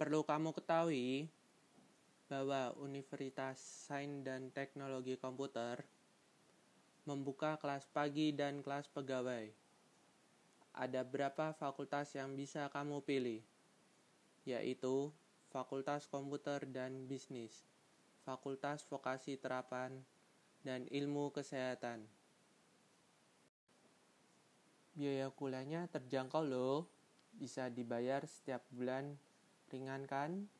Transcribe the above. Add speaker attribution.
Speaker 1: Perlu kamu ketahui bahwa Universitas Sains dan Teknologi Komputer membuka kelas pagi dan kelas pegawai. Ada berapa fakultas yang bisa kamu pilih? Yaitu Fakultas Komputer dan Bisnis, Fakultas Vokasi Terapan, dan Ilmu Kesehatan. Biaya kuliahnya terjangkau loh, bisa dibayar setiap bulan, ringan kan?